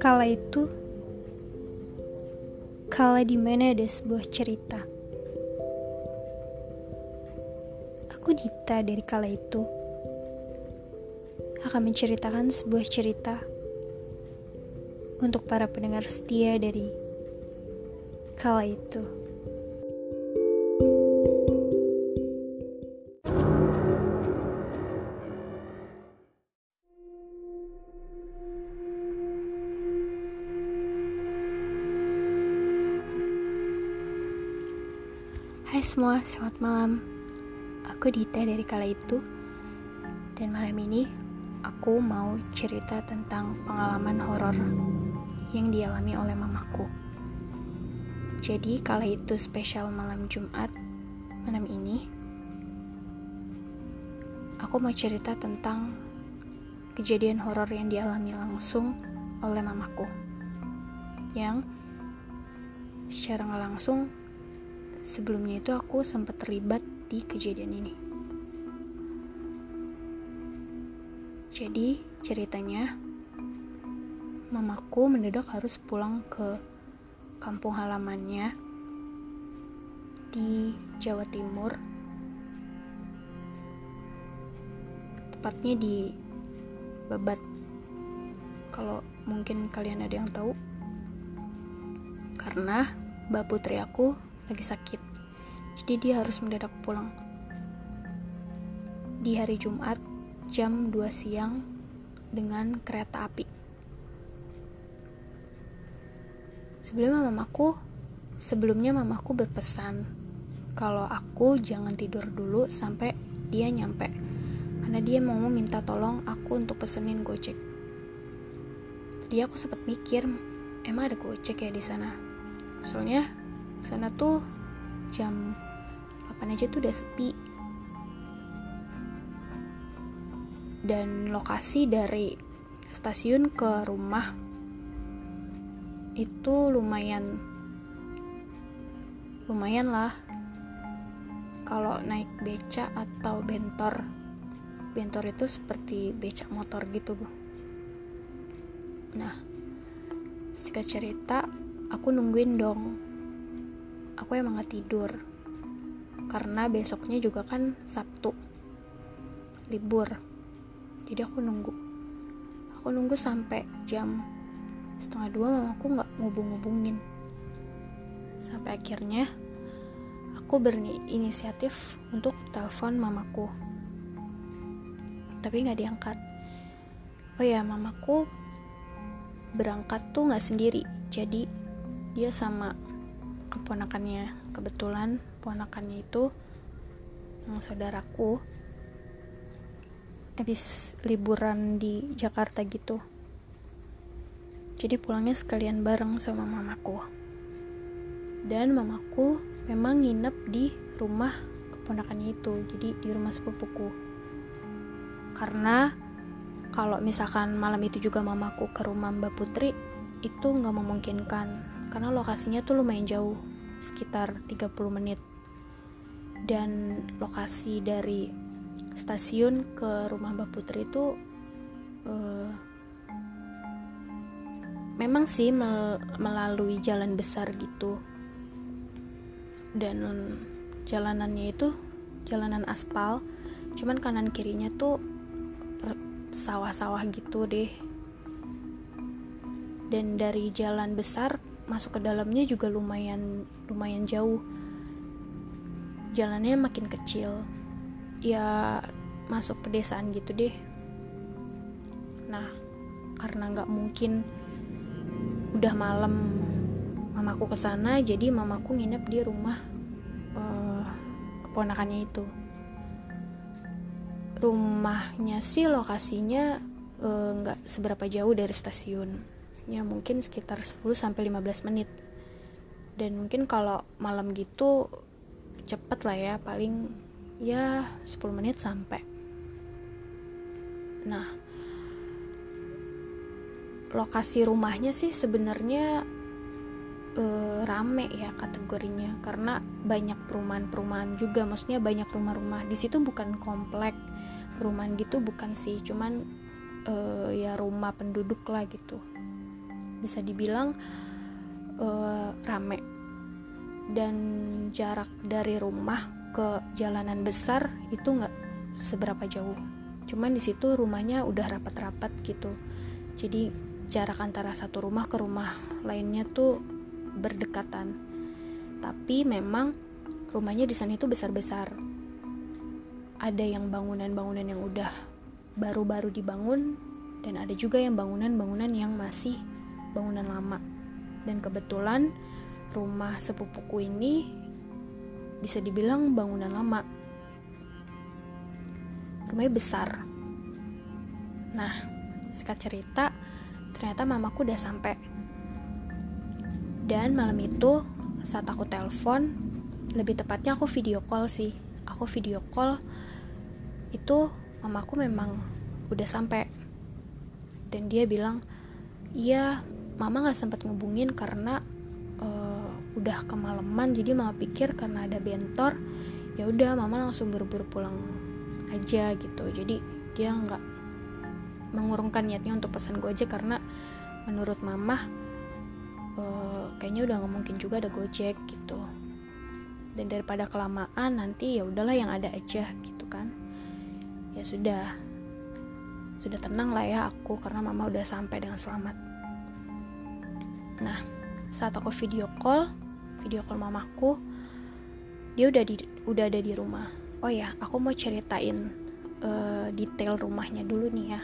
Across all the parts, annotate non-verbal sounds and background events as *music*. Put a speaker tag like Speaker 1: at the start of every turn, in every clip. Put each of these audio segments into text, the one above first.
Speaker 1: Kala itu, kala di mana ada sebuah cerita. Aku Dita dari kala itu akan menceritakan sebuah cerita untuk para pendengar setia dari kala itu. Semua, selamat malam. Aku Dita dari kala itu. Dan malam ini aku mau cerita tentang pengalaman horor yang dialami oleh mamaku. Jadi kala itu spesial malam Jumat malam ini aku mau cerita tentang kejadian horor yang dialami langsung oleh mamaku. Yang secara langsung sebelumnya itu aku sempat terlibat di kejadian ini. Jadi ceritanya, mamaku mendadak harus pulang ke kampung halamannya di Jawa Timur. Tepatnya di Babat. Kalau mungkin kalian ada yang tahu. Karena Mbak Putri aku lagi sakit. Jadi dia harus mendadak pulang. Di hari Jumat jam 2 siang dengan kereta api. Sebelumnya mamaku, sebelumnya mamaku berpesan kalau aku jangan tidur dulu sampai dia nyampe. Karena dia mau minta tolong aku untuk pesenin Gojek. Tadi aku sempat mikir, emang ada Gojek ya di sana? Soalnya sana tuh jam 8 aja tuh udah sepi. Dan lokasi dari stasiun ke rumah itu lumayan lumayan lah. Kalau naik beca atau bentor bentor itu seperti becak motor gitu bu. Nah singkat cerita aku nungguin dong aku emang gak tidur. Karena besoknya juga kan Sabtu libur. Jadi aku nunggu. Aku nunggu sampai jam setengah dua mamaku nggak ngubung-ngubungin. Sampai akhirnya aku berinisiatif untuk telepon mamaku. Tapi nggak diangkat. Oh ya mamaku berangkat tuh nggak sendiri. Jadi dia sama keponakannya kebetulan ponakannya itu yang saudaraku habis liburan di Jakarta gitu. Jadi pulangnya sekalian bareng sama mamaku. Dan mamaku memang nginep di rumah keponakannya itu jadi di rumah sepupuku. Karena kalau misalkan malam itu juga mamaku ke rumah Mbak Putri itu nggak memungkinkan karena lokasinya tuh lumayan jauh sekitar 30 menit. Dan lokasi dari stasiun ke rumah Mbak Putri itu uh, memang sih mel melalui jalan besar gitu. Dan jalanannya itu jalanan aspal cuman kanan kirinya tuh sawah-sawah gitu deh. Dan dari jalan besar masuk ke dalamnya juga lumayan lumayan jauh. Jalannya makin kecil. Ya masuk pedesaan gitu deh. Nah karena nggak mungkin udah malam mamaku ke sana jadi mamaku nginep di rumah uh, keponakannya itu. Rumahnya sih lokasinya eh, nggak uh, seberapa jauh dari stasiun ya mungkin sekitar 10 sampai 15 menit. Dan mungkin kalau malam gitu cepet lah ya paling ya 10 menit sampai. Nah lokasi rumahnya sih sebenarnya e, rame ya kategorinya karena banyak perumahan-perumahan juga. Maksudnya banyak rumah-rumah. Di situ bukan komplek perumahan gitu bukan sih. Cuman e, ya rumah penduduk lah gitu bisa dibilang uh, rame. Dan jarak dari rumah ke jalanan besar itu nggak seberapa jauh. Cuman di situ rumahnya udah rapat-rapat gitu. Jadi jarak antara satu rumah ke rumah lainnya tuh berdekatan. Tapi memang rumahnya di sana itu besar-besar. Ada yang bangunan-bangunan yang udah baru-baru dibangun dan ada juga yang bangunan-bangunan yang masih bangunan lama. Dan kebetulan rumah sepupuku ini bisa dibilang bangunan lama. Rumahnya besar. Nah singkat cerita ternyata mamaku udah sampai. Dan malam itu saat aku telepon lebih tepatnya aku video call sih. Aku video call itu mamaku memang udah sampai. Dan dia bilang iya mama nggak sempat ngubungin karena udah kemalaman jadi mama pikir karena ada bentor ya udah mama langsung buru-buru pulang aja gitu. Jadi dia nggak mengurungkan niatnya untuk pesan aja karena menurut mama uh, kayaknya udah nggak mungkin juga ada gojek gitu. Dan daripada kelamaan nanti ya udahlah yang ada aja gitu kan. Ya sudah sudah tenang lah ya aku karena mama udah sampai dengan selamat nah saat aku video call video call mamaku dia udah di udah ada di rumah. Oh ya aku mau ceritain uh, detail rumahnya dulu nih ya.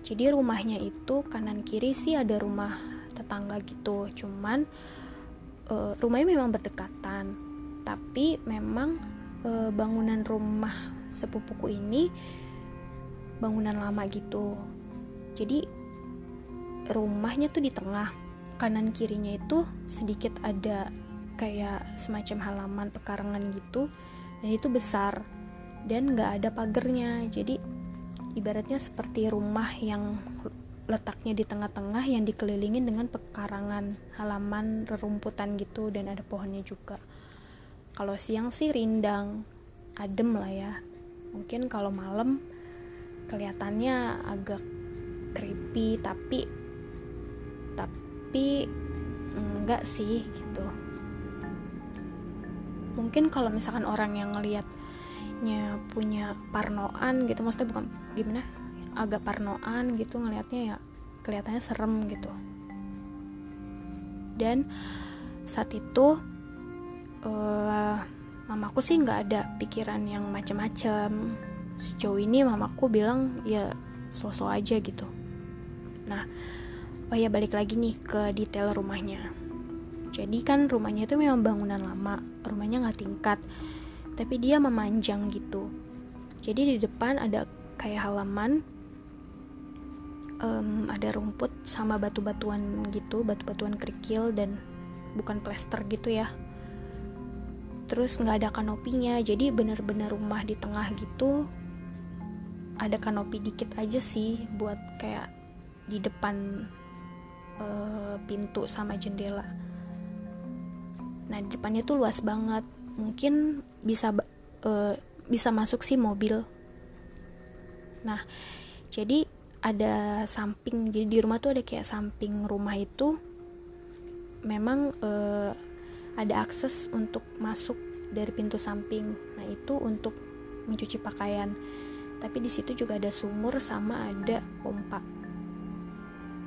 Speaker 1: Jadi rumahnya itu kanan kiri sih ada rumah tetangga gitu. Cuman uh, rumahnya memang berdekatan. Tapi memang uh, bangunan rumah sepupuku ini bangunan lama gitu. Jadi rumahnya tuh di tengah. Kanan kirinya itu sedikit ada kayak semacam halaman pekarangan gitu dan itu besar dan nggak ada pagernya. Jadi ibaratnya seperti rumah yang letaknya di tengah-tengah yang dikelilingin dengan pekarangan halaman rerumputan gitu dan ada pohonnya juga. Kalau siang sih rindang adem lah ya. Mungkin kalau malam kelihatannya agak creepy tapi tapi enggak sih gitu. Mungkin kalau misalkan orang yang ngelihatnya punya parnoan gitu maksudnya bukan gimana? Agak parnoan gitu ngelihatnya ya kelihatannya serem gitu. Dan saat itu uh, mamaku sih nggak ada pikiran yang macam-macam sejauh ini mamaku bilang ya sosok aja gitu. Nah oh ya balik lagi nih ke detail rumahnya. Jadi kan rumahnya itu memang bangunan lama rumahnya nggak tingkat tapi dia memanjang gitu. Jadi di depan ada kayak halaman um, ada rumput sama batu-batuan gitu batu-batuan kerikil dan bukan plester gitu ya. Terus nggak ada kanopinya jadi bener-bener rumah di tengah gitu ada kanopi dikit aja sih buat kayak di depan uh, pintu sama jendela. Nah di depannya tuh luas banget. Mungkin bisa uh, bisa masuk sih mobil. Nah jadi ada samping jadi di rumah tuh ada kayak samping rumah itu memang uh, ada akses untuk masuk dari pintu samping. Nah itu untuk mencuci pakaian. Tapi di situ juga ada sumur sama ada pompa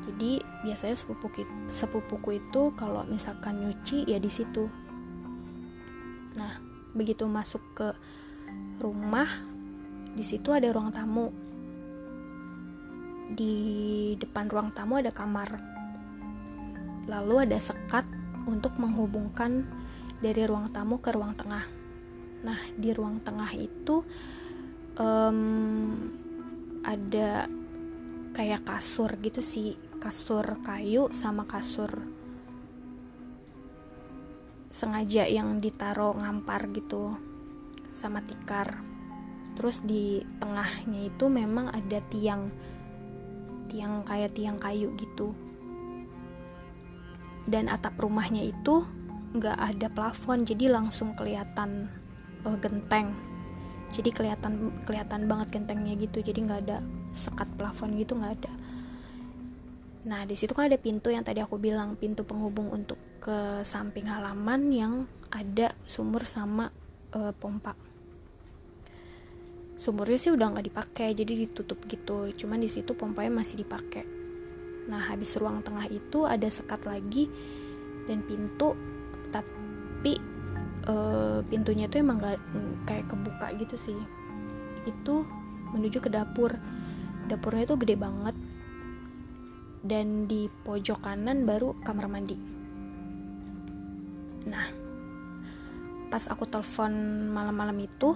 Speaker 1: jadi biasanya sepupuku sepupuku itu kalau misalkan nyuci ya di situ. Nah begitu masuk ke rumah di situ ada ruang tamu. Di depan ruang tamu ada kamar. Lalu ada sekat untuk menghubungkan dari ruang tamu ke ruang tengah. Nah di ruang tengah itu um, ada kayak kasur gitu sih. Kasur kayu sama kasur sengaja yang ditaruh ngampar gitu sama tikar. Terus di tengahnya itu memang ada tiang tiang kayak tiang kayu gitu. Dan atap rumahnya itu nggak ada plafon jadi langsung kelihatan uh, genteng jadi kelihatan kelihatan banget gentengnya gitu jadi nggak ada sekat plafon gitu nggak ada Nah, di situ kan ada pintu yang tadi aku bilang, pintu penghubung untuk ke samping halaman yang ada sumur sama e, pompa. Sumurnya sih udah nggak dipakai, jadi ditutup gitu. Cuman di situ pompanya masih dipakai. Nah, habis ruang tengah itu ada sekat lagi dan pintu, tapi e, pintunya itu emang gak, kayak kebuka gitu sih. Itu menuju ke dapur. Dapurnya itu gede banget dan di pojok kanan baru kamar mandi. Nah, pas aku telepon malam-malam itu,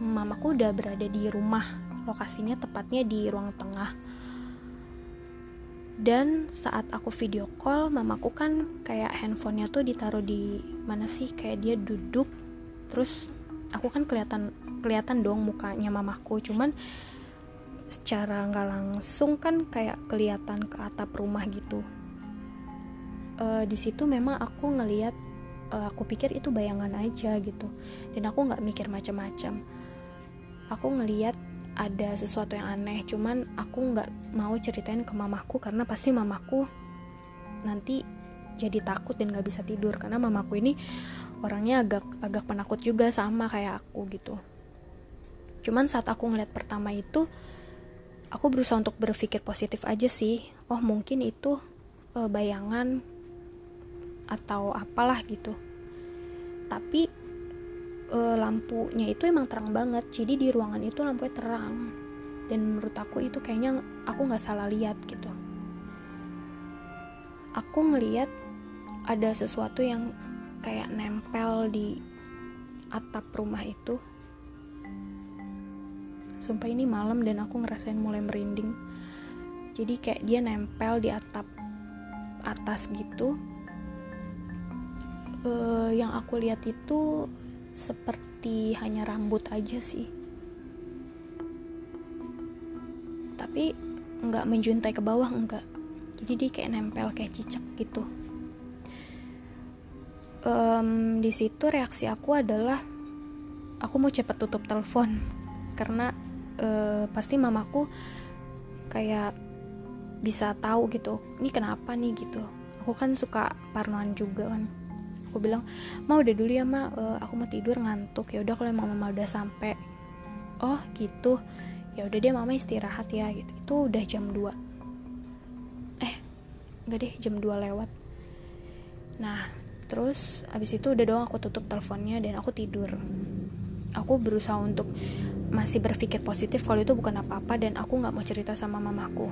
Speaker 1: mamaku udah berada di rumah. Lokasinya tepatnya di ruang tengah. Dan saat aku video call, mamaku kan kayak handphonenya tuh ditaruh di mana sih? Kayak dia duduk, terus aku kan kelihatan kelihatan dong mukanya mamaku. Cuman secara nggak langsung kan kayak kelihatan ke atap rumah gitu uh, di situ memang aku ngeliat uh, aku pikir itu bayangan aja gitu dan aku nggak mikir macam-macam aku ngeliat ada sesuatu yang aneh. Cuman aku nggak mau ceritain ke mamaku karena pasti mamaku nanti jadi takut dan nggak bisa tidur. Karena mamaku ini orangnya agak agak penakut juga sama kayak aku gitu. Cuman saat aku ngeliat pertama itu aku berusaha untuk berpikir positif aja sih. Oh mungkin itu uh, bayangan atau apalah gitu. Tapi uh, lampunya itu emang terang banget. Jadi di ruangan itu lampunya terang. Dan menurut aku itu kayaknya aku nggak salah lihat gitu. Aku ngeliat ada sesuatu yang kayak nempel di atap rumah itu. Sumpah ini malam dan aku ngerasain mulai merinding. Jadi kayak dia nempel di atap atas gitu. Uh, yang aku lihat itu seperti hanya rambut aja sih. Tapi nggak menjuntai ke bawah enggak jadi dia kayak nempel kayak cicak gitu. Um, di situ reaksi aku adalah aku mau cepet tutup telepon. Karena uh, pasti mamaku kayak bisa tahu gitu ini kenapa nih? gitu. Aku kan suka parnoan juga kan aku bilang mau udah dulu ya ma. Uh, aku mau tidur ngantuk. Ya udah kalau emang mama udah sampai oh gitu. Ya udah dia mama istirahat ya. Gitu. Itu udah jam 2 eh enggak deh jam 2 lewat. Nah terus abis itu udah doang aku tutup teleponnya dan aku tidur. Aku berusaha untuk masih berpikir positif kalau itu bukan apa-apa dan aku nggak mau cerita sama mamaku.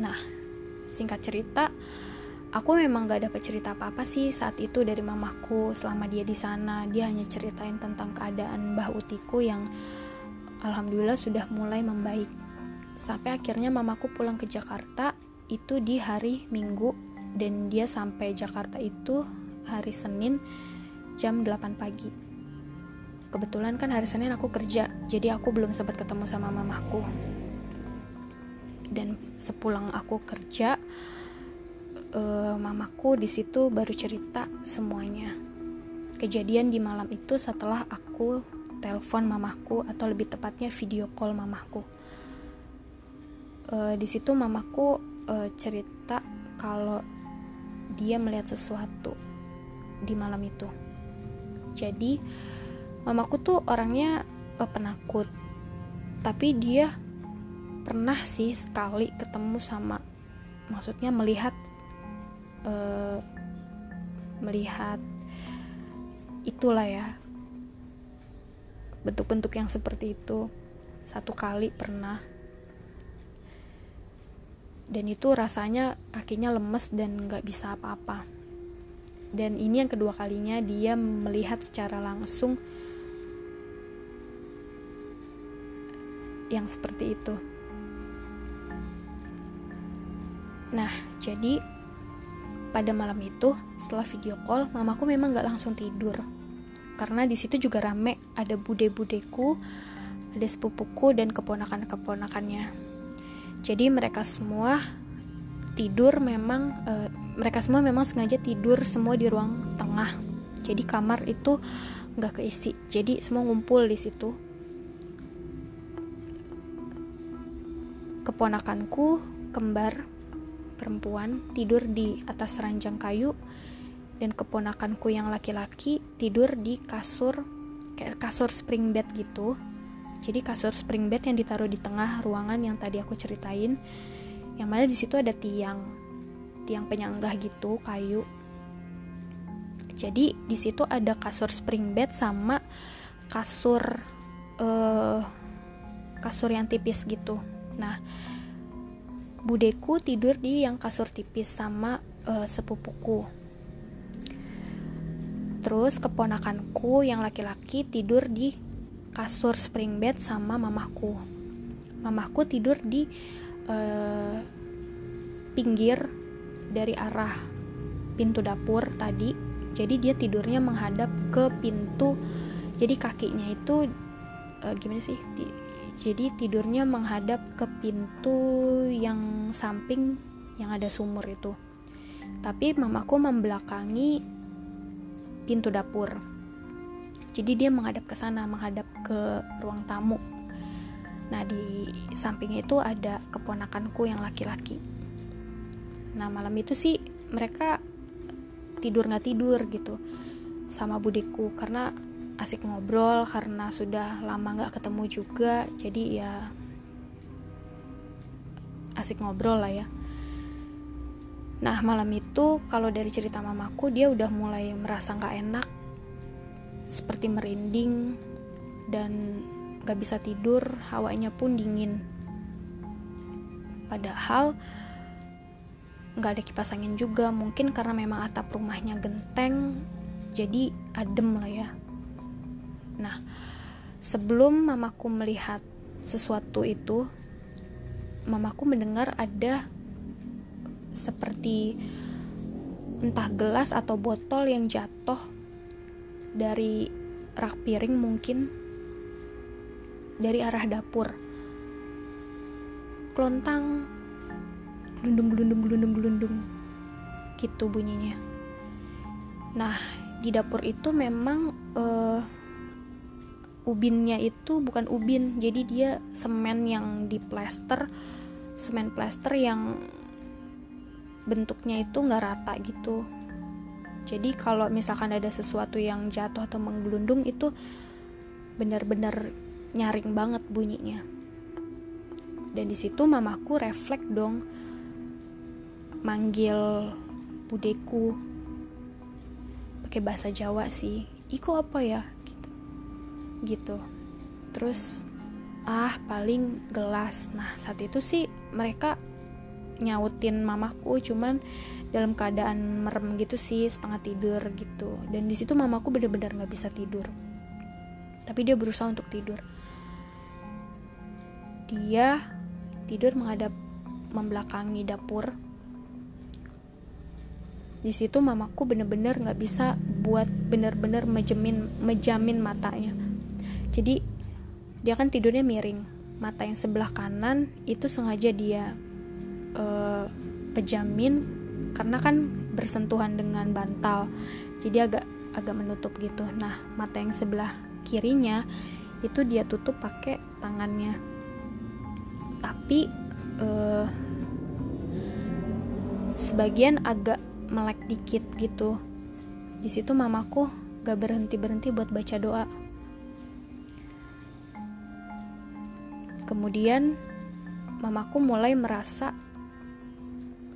Speaker 1: Nah, singkat cerita, aku memang gak dapat cerita apa-apa sih saat itu dari mamaku selama dia di sana. Dia hanya ceritain tentang keadaan Mbah Utiku yang alhamdulillah sudah mulai membaik. Sampai akhirnya mamaku pulang ke Jakarta itu di hari Minggu dan dia sampai Jakarta itu hari Senin jam 8 pagi kebetulan kan hari Senin aku kerja jadi aku belum sempat ketemu sama mamaku dan sepulang aku kerja uh, mamaku di situ baru cerita semuanya. Kejadian di malam itu setelah aku telepon mamaku atau lebih tepatnya video call mamaku. Uh, di situ mamaku uh, cerita kalau dia melihat sesuatu di malam itu. Jadi mamaku tuh orangnya uh, penakut. Tapi dia pernah sih sekali ketemu sama maksudnya melihat uh, melihat itulah ya. Bentuk-bentuk yang seperti itu. Satu kali pernah. Dan itu rasanya kakinya lemes dan nggak bisa apa-apa. Dan ini yang kedua kalinya dia melihat secara langsung yang seperti itu. Nah, jadi pada malam itu setelah video call, mamaku memang gak langsung tidur karena di situ juga rame ada bude-budeku, ada sepupuku dan keponakan-keponakannya. Jadi mereka semua tidur memang e, mereka semua memang sengaja tidur semua di ruang tengah. Jadi kamar itu nggak keisi. Jadi semua ngumpul di situ keponakanku, kembar perempuan tidur di atas ranjang kayu dan keponakanku yang laki-laki tidur di kasur kayak kasur spring bed gitu. Jadi kasur spring bed yang ditaruh di tengah ruangan yang tadi aku ceritain yang mana di situ ada tiang tiang penyanggah gitu kayu. Jadi di situ ada kasur spring bed sama kasur uh, kasur yang tipis gitu. Nah budeku tidur di yang kasur tipis sama uh, sepupuku. Terus keponakanku yang laki-laki tidur di kasur spring bed sama mamaku mamaku tidur di uh, pinggir dari arah pintu dapur tadi. Jadi dia tidurnya menghadap ke pintu. Jadi kakinya itu uh, gimana sih jadi tidurnya menghadap ke pintu yang samping yang ada sumur itu. Tapi mamaku membelakangi pintu dapur. Jadi dia menghadap ke sana menghadap ke ruang tamu. Nah di samping itu ada keponakanku yang laki-laki. Nah malam itu sih mereka tidur nggak tidur gitu sama budiku. Karena asik ngobrol karena sudah lama nggak ketemu juga. Jadi ya asik ngobrol lah ya. Nah malam itu kalau dari cerita mamaku dia udah mulai merasa nggak enak seperti merinding dan gak bisa tidur hawanya pun dingin. Padahal nggak ada kipas angin juga mungkin karena memang atap rumahnya genteng jadi adem lah ya nah sebelum mamaku melihat sesuatu itu mamaku mendengar ada seperti entah gelas atau botol yang jatuh dari rak piring mungkin dari arah dapur. Kelontang gelundung gelundung gelundung gelundung gitu bunyinya. Nah di dapur itu memang uh, ubinnya itu bukan ubin jadi dia semen yang diplester semen plester yang bentuknya itu nggak rata gitu. Jadi kalau misalkan ada sesuatu yang jatuh atau menggelundung itu benar-benar nyaring banget bunyinya. Dan di situ mamaku refleks dong manggil budeku pakai bahasa Jawa sih Iko apa ya gitu. Terus ah paling gelas. Nah saat itu sih mereka nyautin mamaku cuman dalam keadaan merem gitu sih setengah tidur gitu. Dan di situ mamaku bener-bener nggak bisa tidur. Tapi dia berusaha untuk tidur. Dia tidur menghadap membelakangi dapur. Di situ mamaku bener-bener nggak bisa buat bener-bener mejamin mejamin matanya jadi dia kan tidurnya miring. Mata yang sebelah kanan itu sengaja dia uh, pejamin karena kan bersentuhan dengan bantal. Jadi agak agak menutup gitu. Nah mata yang sebelah kirinya itu dia tutup pakai tangannya. Tapi uh, sebagian agak melek dikit gitu. Di situ mamaku gak berhenti berhenti buat baca doa kemudian mamaku mulai merasa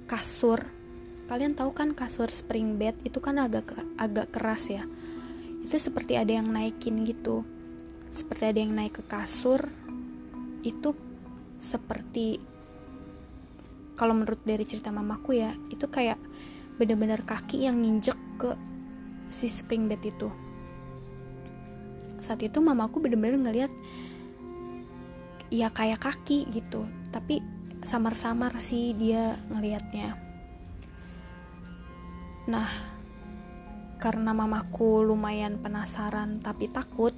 Speaker 1: kasur. Kalian tahu kan kasur spring bed itu kan agak agak keras ya? Itu seperti ada yang naikin gitu. Seperti ada yang naik ke kasur itu seperti kalau menurut dari cerita mamaku ya itu kayak bener-bener kaki yang nginjek ke si spring bed itu. Saat itu mamaku bener-bener ngeliat ya kayak kaki gitu. Tapi samar-samar sih dia ngelihatnya. Nah karena mamaku lumayan penasaran tapi takut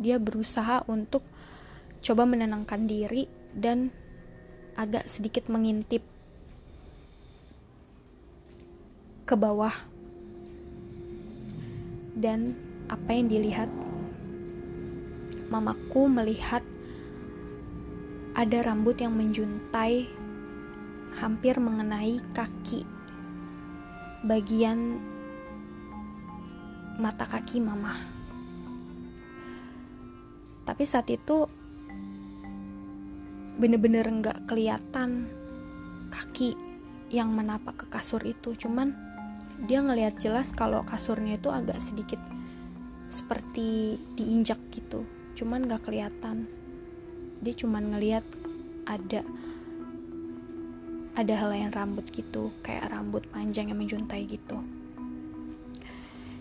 Speaker 1: dia berusaha untuk coba menenangkan diri dan agak sedikit mengintip ke bawah. Dan apa yang dilihat? Mamaku melihat ada rambut yang menjuntai hampir mengenai kaki. Bagian mata kaki mama. Tapi saat itu bener-bener nggak kelihatan kaki yang menapak ke kasur itu. Cuman dia ngelihat jelas kalau kasurnya itu agak sedikit seperti diinjak gitu. Cuman nggak kelihatan dia cuman ngelihat ada ada helaian rambut gitu kayak rambut panjang yang menjuntai gitu.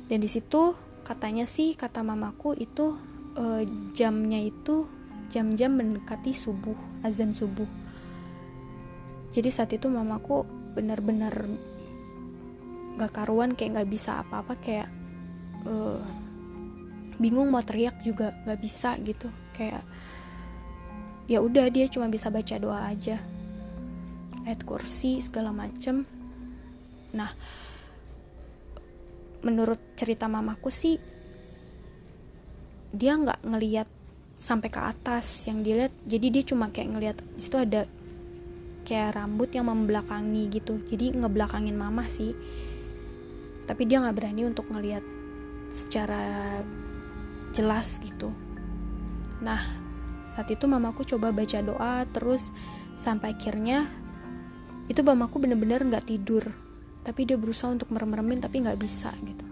Speaker 1: Dan di situ katanya sih kata mamaku itu uh, jamnya itu jam-jam mendekati subuh azan subuh. Jadi saat itu mamaku benar-benar gak karuan kayak gak bisa apa-apa kayak uh, bingung mau teriak juga gak bisa gitu. Kayak ya udah dia cuma bisa baca doa aja. Ayat kursi segala macem. Nah menurut cerita mamaku sih dia nggak ngeliat sampai ke atas yang dilihat. Jadi dia cuma kayak ngeliat situ ada kayak rambut yang membelakangi gitu. Jadi ngebelakangin mama sih. Tapi dia nggak berani untuk ngeliat secara jelas gitu. Nah saat itu mamaku coba baca doa terus sampai akhirnya itu mamaku bener-bener nggak tidur. Tapi dia berusaha untuk merem-meremin tapi nggak bisa gitu.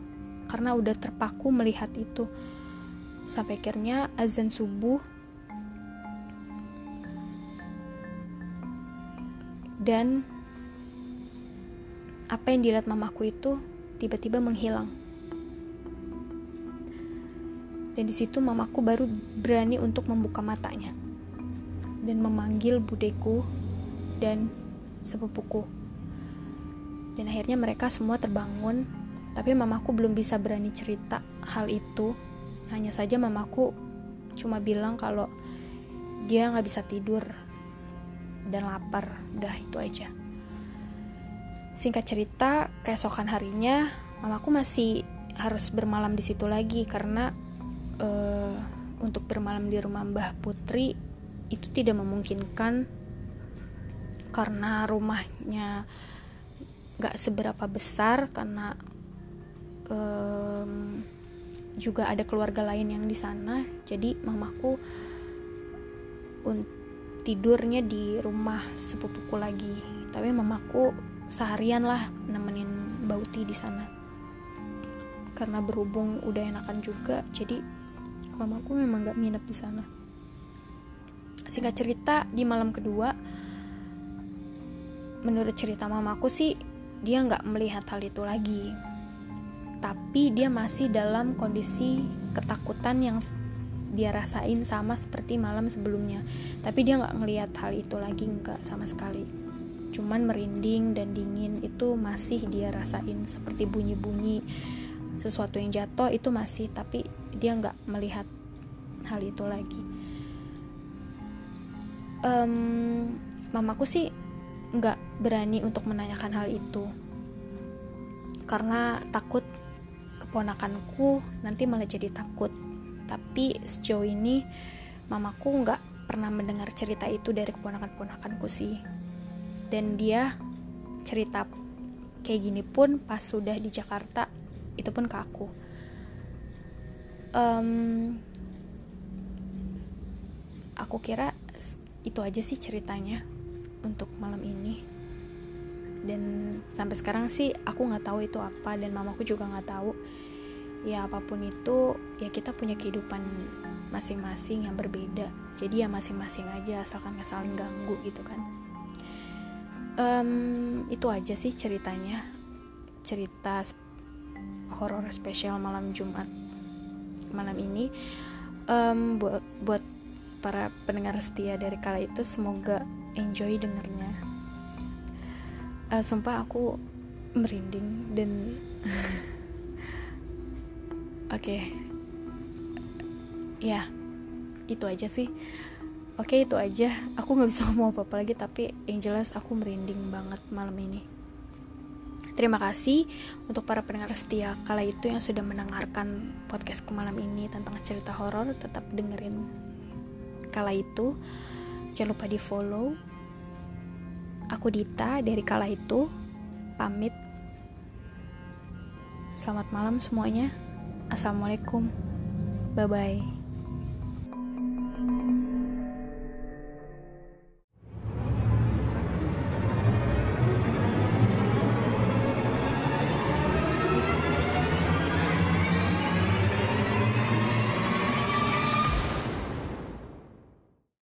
Speaker 1: Karena udah terpaku melihat itu. Sampai akhirnya azan subuh. Dan apa yang dilihat mamaku itu tiba-tiba menghilang dan di situ mamaku baru berani untuk membuka matanya dan memanggil budeku dan sepupuku. Dan akhirnya mereka semua terbangun, tapi mamaku belum bisa berani cerita hal itu. Hanya saja mamaku cuma bilang kalau dia nggak bisa tidur dan lapar, udah itu aja. Singkat cerita, keesokan harinya mamaku masih harus bermalam di situ lagi karena uh, untuk bermalam di rumah Mbah Putri itu tidak memungkinkan karena rumahnya gak seberapa besar karena um, juga ada keluarga lain yang di sana. Jadi mamaku tidurnya di rumah sepupuku lagi. Tapi mamaku seharian lah nemenin Bauti di sana. Karena berhubung udah enakan juga jadi mamaku memang gak nginep di sana. Singkat cerita di malam kedua menurut cerita mamaku sih dia nggak melihat hal itu lagi. Tapi dia masih dalam kondisi ketakutan yang dia rasain sama seperti malam sebelumnya. Tapi dia nggak ngelihat hal itu lagi nggak sama sekali. Cuman merinding dan dingin itu masih dia rasain seperti bunyi-bunyi sesuatu yang jatuh itu masih tapi dia nggak melihat hal itu lagi. Um, mamaku sih nggak berani untuk menanyakan hal itu. Karena takut keponakanku nanti malah jadi takut. Tapi sejauh ini mamaku nggak pernah mendengar cerita itu dari keponakan-keponakanku sih. Dan dia cerita kayak gini pun pas sudah di Jakarta itu pun ke aku. Um, aku kira itu aja sih ceritanya untuk malam ini. Dan sampai sekarang sih aku nggak tahu itu apa dan mamaku juga nggak tahu. Ya apa pun itu ya kita punya kehidupan masing-masing yang berbeda. Jadi ya masing-masing aja asalkan nggak saling ganggu gitu kan. Um, itu aja sih ceritanya. Cerita horor spesial malam Jumat malam ini. Um, buat buat para pendengar setia dari kala itu semoga enjoy dengernya. Uh, sumpah aku merinding dan *laughs* oke. Okay. ya itu aja sih. Oke okay, itu aja. Aku nggak bisa ngomong apa apa lagi tapi yang jelas aku merinding banget malam ini Terima kasih untuk para pendengar setia kala itu yang sudah mendengarkan podcastku malam ini tentang cerita horor. Tetap dengerin kala itu jangan lupa di follow Aku Dita dari kala itu pamit. Selamat malam semuanya. Assalamualaikum. Bye bye.